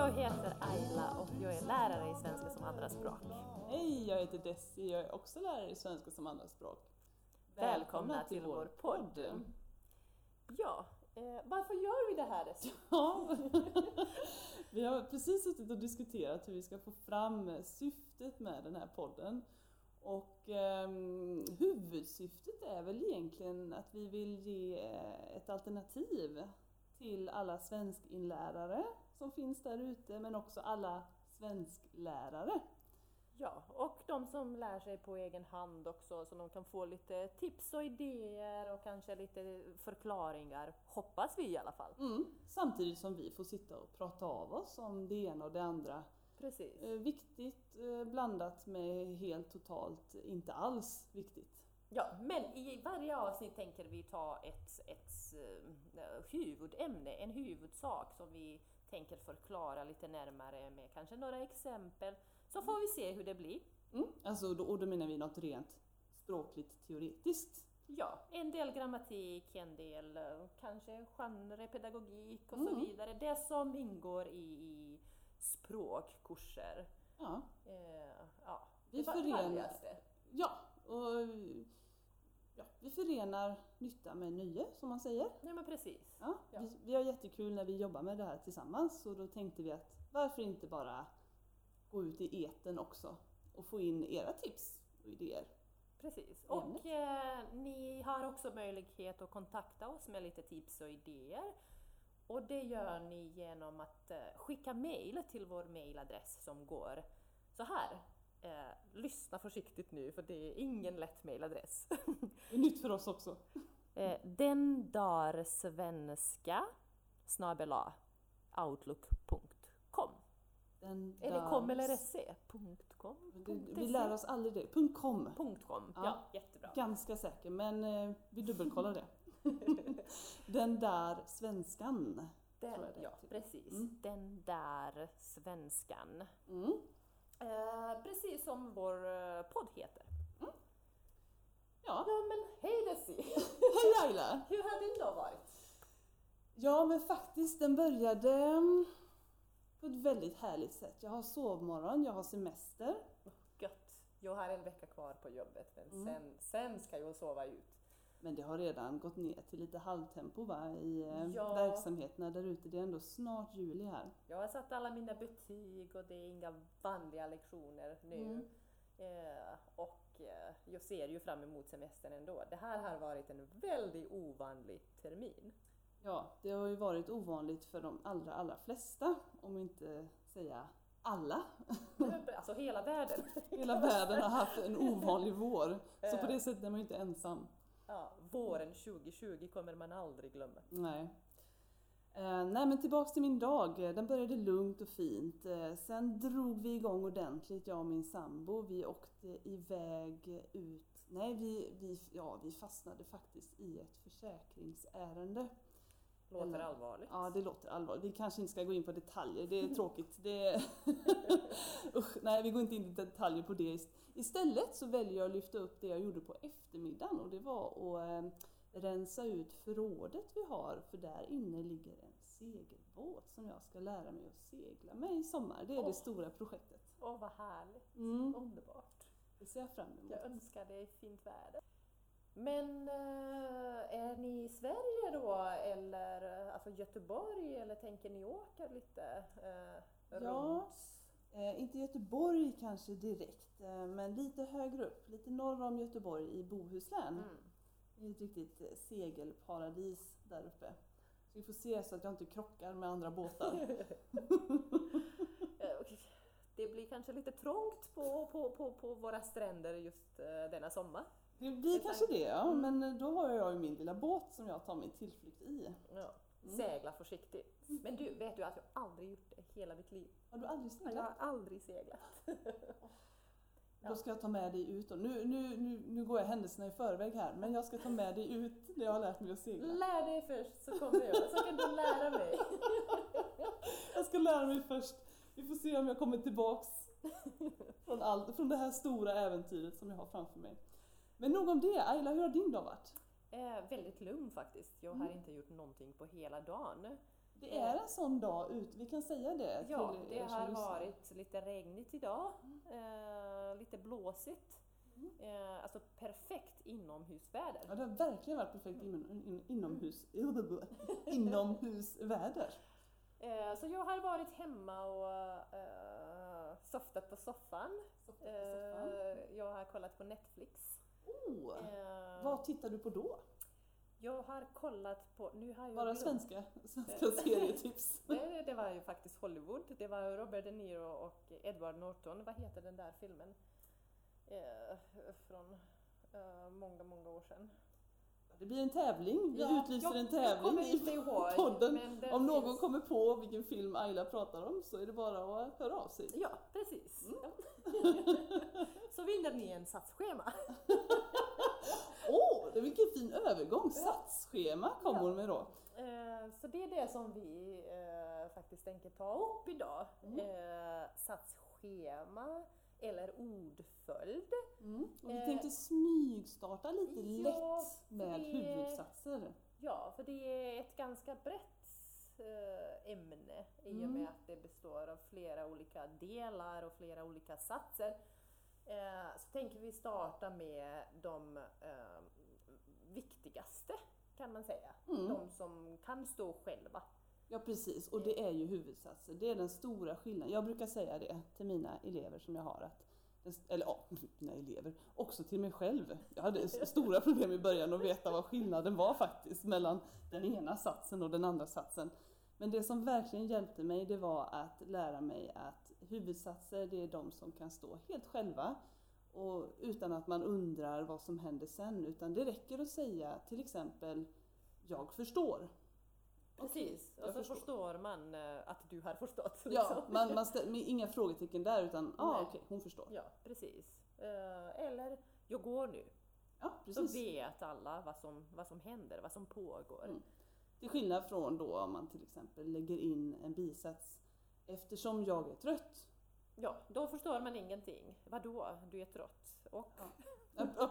jag heter Ayla och jag är lärare i svenska som andraspråk. Hej, jag heter Desi, jag är också lärare i svenska som andraspråk. Välkomna till vår podd. Ja, eh, varför gör vi det här Desi? Ja, vi har precis suttit och diskuterat hur vi ska få fram syftet med den här podden. Och eh, huvudsyftet är väl egentligen att vi vill ge ett alternativ till alla svenskinlärare som finns där ute, men också alla svensklärare. Ja, och de som lär sig på egen hand också så de kan få lite tips och idéer och kanske lite förklaringar, hoppas vi i alla fall. Mm. Samtidigt som vi får sitta och prata av oss om det ena och det andra. Precis. Eh, viktigt eh, blandat med helt totalt inte alls viktigt. Ja, men i varje avsnitt tänker vi ta ett, ett uh, huvudämne, en huvudsak som vi tänker förklara lite närmare med kanske några exempel. Så får vi se hur det blir. Mm. Alltså, då, och då menar vi något rent språkligt teoretiskt. Ja, en del grammatik, en del uh, kanske genrepedagogik och så Mm. vidare. Det som ingår i, i språkkurser. Ja, Eh, ja, Vi förenar- ja och ja, vi förenar nytta med nöje som man säger. Nej men precis. Ja, Ja. Vi, vi har jättekul när vi jobbar med det här tillsammans och då tänkte vi att varför inte bara gå ut i eten också och få in era tips och idéer. Precis. Och eh, ni har också möjlighet att kontakta oss med lite tips och idéer. Och det gör ni genom att eh, skicka mejl till vår mejladress som går så här. Eh, lyssna försiktigt nu för det är ingen lätt mejladress. Nytt för oss också. eh, den dar svenska snabela outlook.com Den där- kom eller se? Punkt .com? Punkt vi lär oss aldrig det. Punkt .com. Punkt .com, ja, Ja. jättebra. Ganska säker, men eh, vi dubbelkollar det. Den där svenskan. Den, det ja, heter. precis. Mm. Den där svenskan. Mm. Eh, precis som vår eh, podd heter. Ja, Ja men hej Desi! hej Laila! Hur har din dag varit? Ja, men faktiskt den började mm, på ett väldigt härligt sätt. Jag har sovmorgon, jag har semester. Gött! Jag har en vecka kvar på jobbet men Mm. sen, sen ska jag sova ut. Men det har redan gått ner till lite halvtempo va, i eh, Ja. verksamheterna där ute. Det är ändå snart juli här. Jag har satt alla mina betyg och det är inga vanliga lektioner nu. Mm. Eh, och eh, jag ser ju fram emot semestern ändå. Det här har varit en väldigt ovanlig termin. Ja, det har ju varit ovanligt för de allra, allra flesta, om inte säga alla. alltså hela världen. Hela världen har haft en ovanlig vår. Så på det sättet är man ju inte ensam. Ja, våren 2020 kommer man aldrig glömma. Nej. Eh, nej men tillbaks till min dag. Den började lugnt och fint. Eh, sen drog vi igång ordentligt, jag och min sambo. Vi åkte iväg ut. Nej, vi, vi, ja, vi fastnade faktiskt i ett försäkringsärende. Låter Eller- allvarligt. Ja, det låter allvarligt. Vi kanske inte ska gå in på detaljer, det är tråkigt. Det... Usch, nej, vi går inte in i detaljer på det. Istället så väljer jag att lyfta upp det jag gjorde på eftermiddagen och det var att eh, rensa ut förrådet vi har för där inne ligger en segelbåt som jag ska lära mig att segla med i sommar. Det är Åh. det stora projektet. Åh, vad härligt. Mm, Underbart. det ser jag fram emot. Jag önskar dig fint väder. Men eh, är ni i Sverige då, eller alltså Göteborg, eller tänker ni åka lite eh, Ja. Eh, inte Göteborg kanske direkt, eh, men lite högre upp, lite norr om Göteborg i Bohuslän. Mm. Det är ett riktigt eh, segelparadis där uppe. Så vi får se så att jag inte krockar med andra båtar. Eh, Det blir kanske lite trångt på, på, på, på våra stränder just denna sommar. Det Det kanske tänker- det, ja. men eh, då har jag ju min lilla båt som jag tar min tillflykt i. Ja. Mm. Segla försiktigt. Men du, vet du att jag aldrig gjort det hela mitt liv? Har du aldrig Jag seglat? har aldrig seglat. Då ska jag ta med dig ut. Nu, nu, nu, nu går jag händelserna i förväg här, men jag ska ta med dig ut när jag har lärt mig att segla. Lär dig först så kommer jag, så kan du lära mig. Jag ska lära mig först. Vi får se om jag kommer tillbaks från, allt, från det här stora äventyret som jag har framför mig. Men nog om det. Ayla, hur har din dag varit? Eh, väldigt lugn faktiskt. Jag har inte gjort någonting på hela dagen. Det är en sån dag ut, vi kan säga det Ja, till det har varit lite regnigt idag, eh, lite blåsigt. Mm. Eh, alltså perfekt inomhusväder. Ja, det har verkligen varit perfekt in, in, inomhus, inomhusväder. Eh, så jag har varit hemma och eh, softat på soffan. Eh, jag har kollat på Netflix. Oh, Eh, vad tittar du på då? Jag har kollat på, nu har jag Bara glömt. svenska, svenska serietips. Det, det var ju faktiskt Hollywood. Det var Robert De Niro och Edward Norton. Vad heter den där filmen? Eh, från eh, många, många år sedan. Det blir en tävling, vi Ja, utlyser jag- en tävling i ihåg, podden. den Om någon finns. kommer på vilken film Ayla pratar om så är det bara att höra av sig. Ja, precis. Mm. Ja. Så vinner ni en satsschema. Åh, oh, vilken fin övergång! Satsschema kom Ja. hon med då. Eh, Så det är det som vi eh, faktiskt tänker ta upp idag. Mm. Eh, Satsschema eller ordföljd. Mm. Och vi Eh, tänkte smygstarta lite ja, lätt med det- huvudsatser. Ja, för det är ett ganska brett eh, ämne i och Mm. med att det består av flera olika delar och flera olika satser. Eh, Så tänker vi starta med de eh, viktigaste kan man säga. Mm. De som kan stå själva. Ja precis, och det är ju huvudsatser. Det är den stora skillnaden. Jag brukar säga det till mina elever som jag har. Att, eller ja, mina elever. Också till mig själv. Jag hade stora problem i början att veta vad skillnaden var faktiskt mellan den ena satsen och den andra satsen. Men det som verkligen hjälpte mig det var att lära mig att huvudsatser det är de som kan stå helt själva och utan att man undrar vad som händer sen. Utan det räcker att säga till exempel Jag förstår. Precis, och så förstår. förstår man eh, att du har förstått. Ja, liksom. man, man ställer, med inga frågetecken där utan ja, ah, okej, hon förstår. Ja, precis. Eh, Eller, jag går nu. Ja, precis. vet alla vad som, vad som händer, vad som pågår. Mm. Till skillnad från då om man till exempel lägger in en bisats Eftersom jag är trött. Ja, då förstår man ingenting. Vadå, du är trött? Och?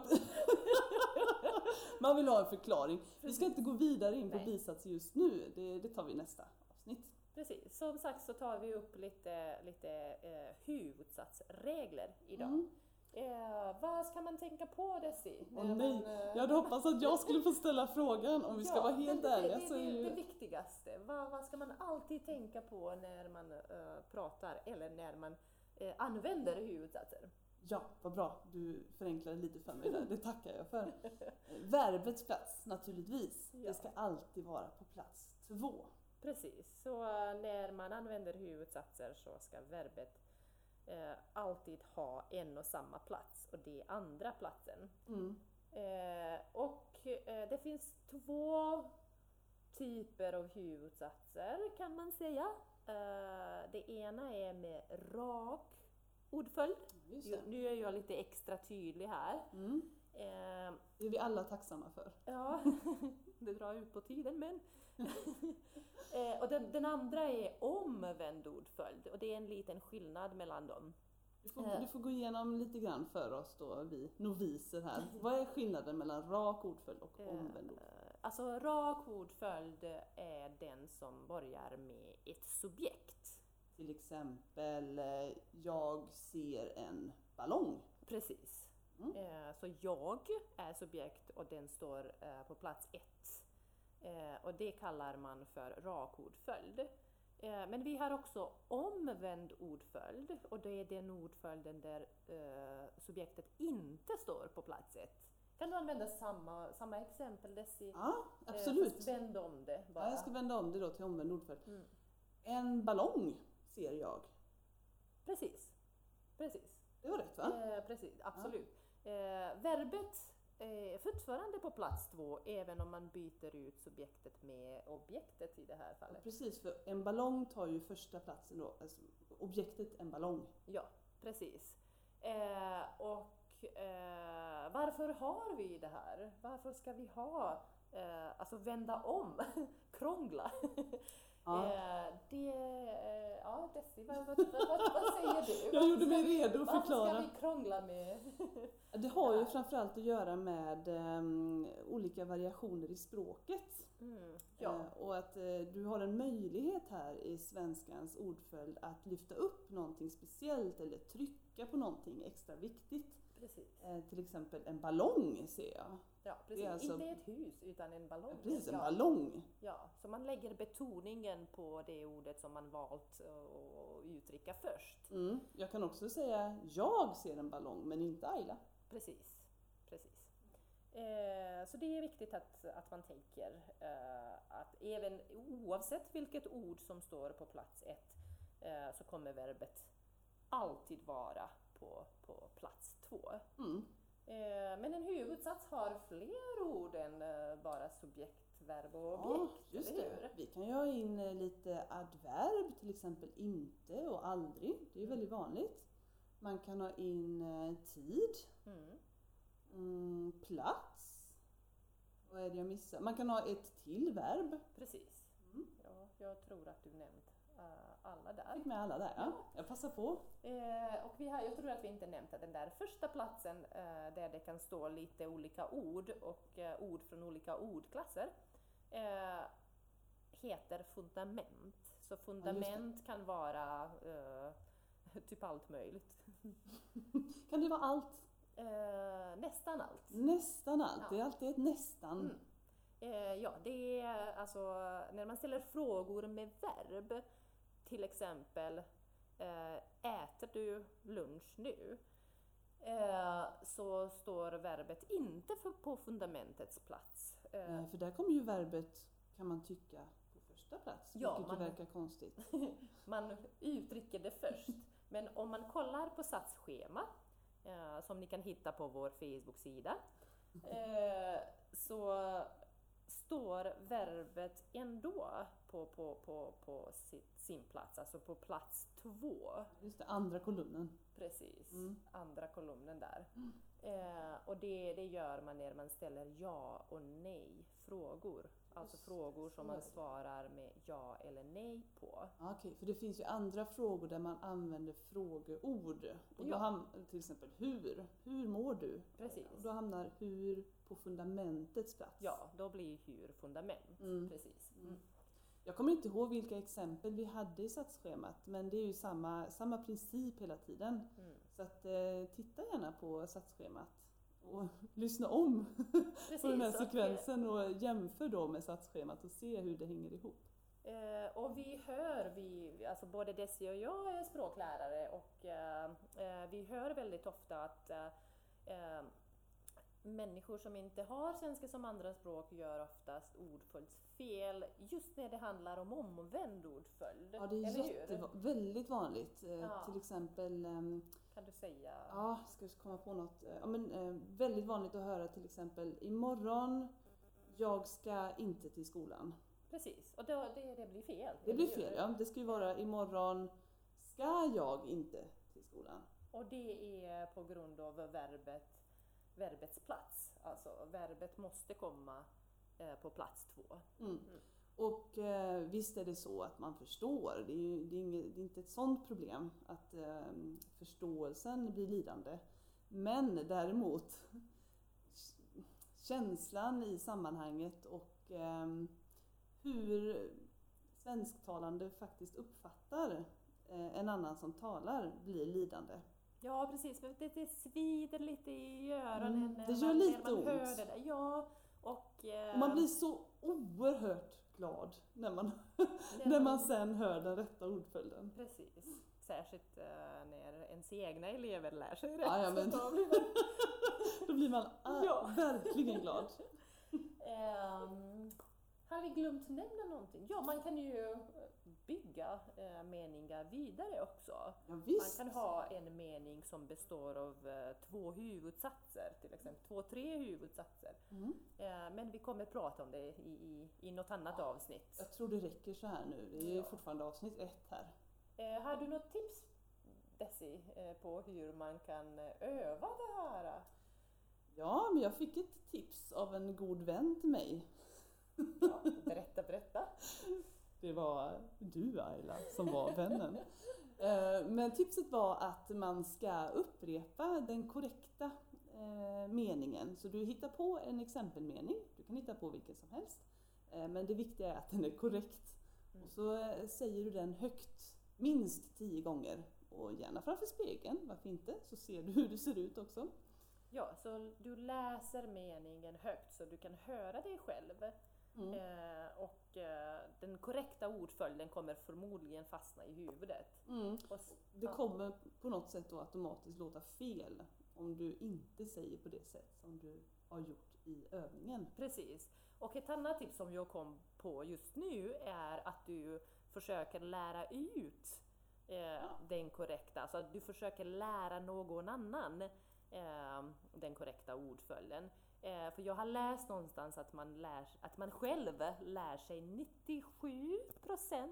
man vill ha en förklaring. Vi ska inte gå vidare in på Nej. bisats just nu, det, det tar vi i nästa avsnitt. Precis, som sagt så tar vi upp lite, lite eh, huvudsatsregler idag. Mm. Eh, vad ska man tänka på Desi? Åh när nej, man, eh, jag hade hoppats att jag skulle få ställa frågan om vi ska ja, vara helt det, ärliga det, så det, är det, ju... det viktigaste. Vad, vad ska man alltid tänka på när man eh, pratar eller när man eh, använder huvudsatser? Ja, vad bra. Du förenklade lite för mig där. Det tackar jag för. Verbets plats, naturligtvis. Ja. Det ska alltid vara på plats två. Precis, så eh, när man använder huvudsatser så ska verbet eh, alltid ha en och samma plats och det är andra platsen. Mm. Eh, och eh, det finns två typer av huvudsatser kan man säga. Eh, det ena är med rak ordföljd. Nu är jag lite extra tydlig här. Mm. Eh, Det är vi alla tacksamma för. Ja, det drar ut på tiden men. eh, och den, den andra är omvänd ordföljd och det är en liten skillnad mellan dem. Du får, Eh. du får gå igenom lite grann för oss då, vi noviser här. Vad är skillnaden mellan rak ordföljd och Eh, omvänd ordföljd? Alltså rak ordföljd är den som börjar med ett subjekt. Till exempel, eh, jag ser en ballong. Precis. Mm. Eh, så jag är subjekt och den står eh, på plats ett. Och det kallar man för rak ordföljd. Eh, men vi har också omvänd ordföljd och det är den ordföljden där subjektet inte står på plats ett. Kan du använda samma, samma exempel Desi? Ja, absolut. fast vänd om det bara. Ja, jag ska vända om det då till omvänd ordföljd. Mm. En ballong ser jag. Precis. Precis. Det var rätt va? Eh, precis, absolut. Eh, verbet är fortfarande på plats två även om man byter ut subjektet med objektet i det här Ja, fallet. precis, för en ballong tar ju första platsen då. Alltså, objektet en ballong. Ja, precis. Eh, och eh, varför har vi det här? Varför ska vi ha, eh, alltså vända om, krångla? Ja. Eh, det, eh, ja Desi, vad, vad, vad, säger du? Jag gjorde mig Varför redo att Varför förklara. ska vi krångla med? Det har ju framförallt att göra med ehm, olika variationer i språket. Mm, ja, Eh, och att eh, du har en möjlighet här i svenskans ordföljd att lyfta upp någonting speciellt eller trycka på någonting extra viktigt. Precis. Eh, till exempel en ballong ser jag. Ja, precis. alltså- Inte ett hus utan en ballong. Precis, en ja. ballong. Ja, så man lägger betoningen på det ordet som man valt att uttrycka först. Mm. Jag kan också säga jag ser en ballong men inte Ayla. Precis. precis. Eh, så det är viktigt att, att man tänker eh, att även oavsett vilket ord som står på plats ett eh, så kommer verbet alltid vara på, på plats två. Mm. Men en huvudsats har fler ord än eh, bara subjekt, verb och Ja, objekt, just eller det. Vi kan ju ha in eh, lite adverb, till exempel inte och aldrig. Det är ju väldigt vanligt. Man kan ha in tid, Mm. mm, plats. Vad är det jag missar? Man kan ha ett till verb. Precis. Mm. Ja, jag tror att du nämnt alla där. Fick med alla där. Ja. Ja. Jag passar på. Eh, och vi har, jag tror att vi inte nämnt att den där första platsen eh, där det kan stå lite olika ord och eh, ord från olika ordklasser eh, heter fundament. Så fundament kan vara eh, typ allt möjligt. Kan det vara allt? Eh, nästan allt. Nästan allt. Ja. Det är alltid ett nästan. Mm. Ja, det är alltså när man ställer frågor med verb, till exempel eh, äter du lunch nu? Eh, så står verbet inte för, på fundamentets plats. Eh, För där kommer ju verbet, kan man tycka, på första plats. Ja, vilket man- verkar konstigt. man uttrycker det först. Men om man kollar på satsschema, som ni kan hitta på vår Facebook-sida, så står verbet ändå på, på, på, på sitt, sin plats, alltså på plats två. Just det, andra kolumnen. Precis, Mm. andra kolumnen där. Eh, och det, det gör man när man ställer ja och nej frågor. Alltså frågor som man svarar med ja eller nej på. Okej, för det finns ju andra frågor där man använder frågeord. Och då Ja. ham- till exempel hur. Hur mår du? Precis. Och då hamnar hur på fundamentets plats. Ja, då blir hur fundament. Mm. Precis. Mm. Mm. Jag kommer inte ihåg vilka exempel vi hade i satsschemat men det är ju samma, samma princip hela tiden. Mm. Så att, eh, titta gärna på satsschemat och lyssna om Precis. på den här sekvensen och jämför då med satsschemat och se hur det hänger ihop. eh, och vi hör, vi, alltså både Desi och jag är språklärare och eh, eh, vi hör väldigt ofta att eh, människor som inte har svenska som andraspråk gör oftast ordföljdsfel just när det handlar om omvänd ordföljd. Ja, det är jätte, väldigt vanligt. Ja. Till exempel, ehm, Kan du säga? ja, ska vi komma på något? Ja, men, eh, väldigt vanligt att höra till exempel imorgon, jag ska inte till skolan. Precis, och då, det, det blir fel. Det eller blir fel, ja. Det ska ju vara imorgon ska jag inte till skolan. Och det är på grund av verbet, verbets plats. Alltså verbet måste komma eh, på plats två. Mm. Och eh, visst är det så att man förstår. Det är, ju, det är, inget, det är inte ett sånt problem att eh, förståelsen blir lidande. Men däremot känslan i sammanhanget och eh, hur svensktalande faktiskt uppfattar eh, en annan som talar blir lidande. Ja precis, det, det svider lite i öronen Mm, det gör man, lite man ont. hör det där. Ja, och... eh, Och man blir så oerhört glad när man, när man sen hör den rätta ordföljden. Precis. Särskilt eh, när ens egna elever lär sig rätt. Ja, ja, men- då blir man Då blir man ah, Ja. verkligen glad. Ehm, har vi glömt nämna någonting? Ja, man kan ju bygga eh, meningar vidare också. Ja, Man kan ha en mening som består av eh, två huvudsatser, till exempel två, tre huvudsatser. Mm. Eh, men vi kommer prata om det i, i, i något annat Ja. avsnitt. Jag tror det räcker så här nu. Det är Ja. fortfarande avsnitt ett här. Har du något tips, Desi, på hur man kan öva det här? Ja, men jag fick ett tips av en god vän till mig. Ja, berätta, berätta. Det var du Ayla som var vännen. Eh, Men tipset var att man ska upprepa den korrekta eh, meningen. Så du hittar på en exempelmening, du kan hitta på vilken som helst. Eh, Men det viktiga är att den är korrekt. Mm. Och så säger du den högt, minst tio gånger. Och gärna framför spegeln, varför inte? Så ser du hur du ser ut också. Ja, så du läser meningen högt så du kan höra dig själv. Mm. Eh, och eh, den korrekta ordföljden kommer förmodligen fastna i huvudet. Mm. Och, Det ja, kommer på något sätt då automatiskt låta fel om du inte säger på det sätt som du har gjort i övningen. Precis. Och ett annat tips som jag kom på just nu är att du försöker lära ut eh, den korrekta, alltså att du försöker lära någon annan eh, den korrekta ordföljden. Eh, för jag har läst någonstans att man, lär, att man själv lär sig 97%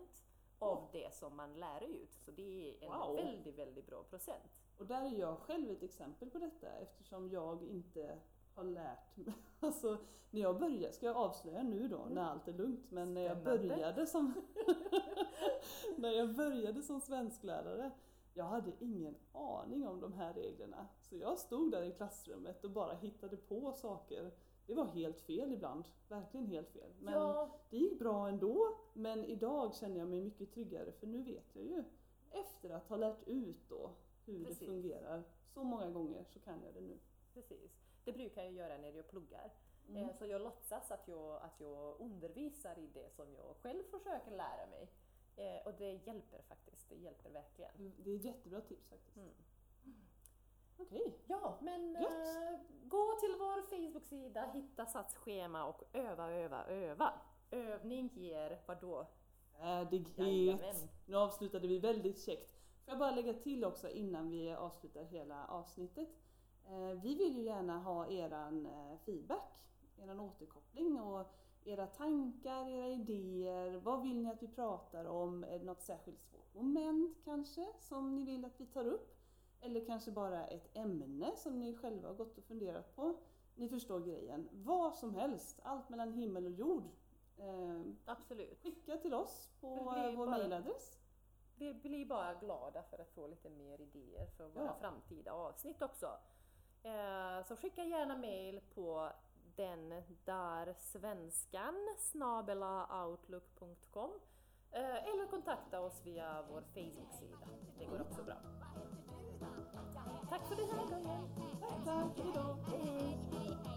av det som man lär ut. Så det är en Wow. väldigt, väldigt bra procent. Och där är jag själv ett exempel på detta eftersom jag inte har lärt mig. Alltså när jag började, ska jag avslöja nu då när allt är lugnt, men när jag började som när jag började som svensklärare jag hade ingen aning om de här reglerna. Så jag stod där i klassrummet och bara hittade på saker. Det var helt fel ibland, verkligen helt fel. Men ja, det gick bra ändå, men idag känner jag mig mycket tryggare för nu vet jag ju efter att ha lärt ut då hur Precis. det fungerar så många gånger så kan jag det nu. precis. Det brukar jag göra när jag pluggar. Mm. Eh, Så jag låtsas att jag, att jag undervisar i det som jag själv försöker lära mig. Eh, Och det hjälper faktiskt, det hjälper verkligen. Det är ett jättebra tips faktiskt. Mm. Okej, Ja, men eh, gå till vår Facebook-sida, hitta satsschema och öva, öva, öva. Övning ger vadå? färdighet. Jajamän. Nu avslutade vi väldigt käckt. Får jag bara lägga till också innan vi avslutar hela avsnittet. Eh, Vi vill ju gärna ha eran eh, feedback, eran återkoppling och era tankar, era idéer. Vad vill ni att vi pratar om? Är det något särskilt svårt moment kanske som ni vill att vi tar upp? Eller kanske bara ett ämne som ni själva har gått och funderat på? Ni förstår grejen. Vad som helst, allt mellan himmel och jord. Eh, Absolut. skicka till oss på vår mejladress. Vi blir bara glada för att få lite mer idéer för våra Ja. framtida avsnitt också. Eh, Så skicka gärna mail på den där svenskan outlook.com eh, eller kontakta oss via vår Facebook-sida. Det går också bra. Tack för den här gången! Tack, tack, hejdå!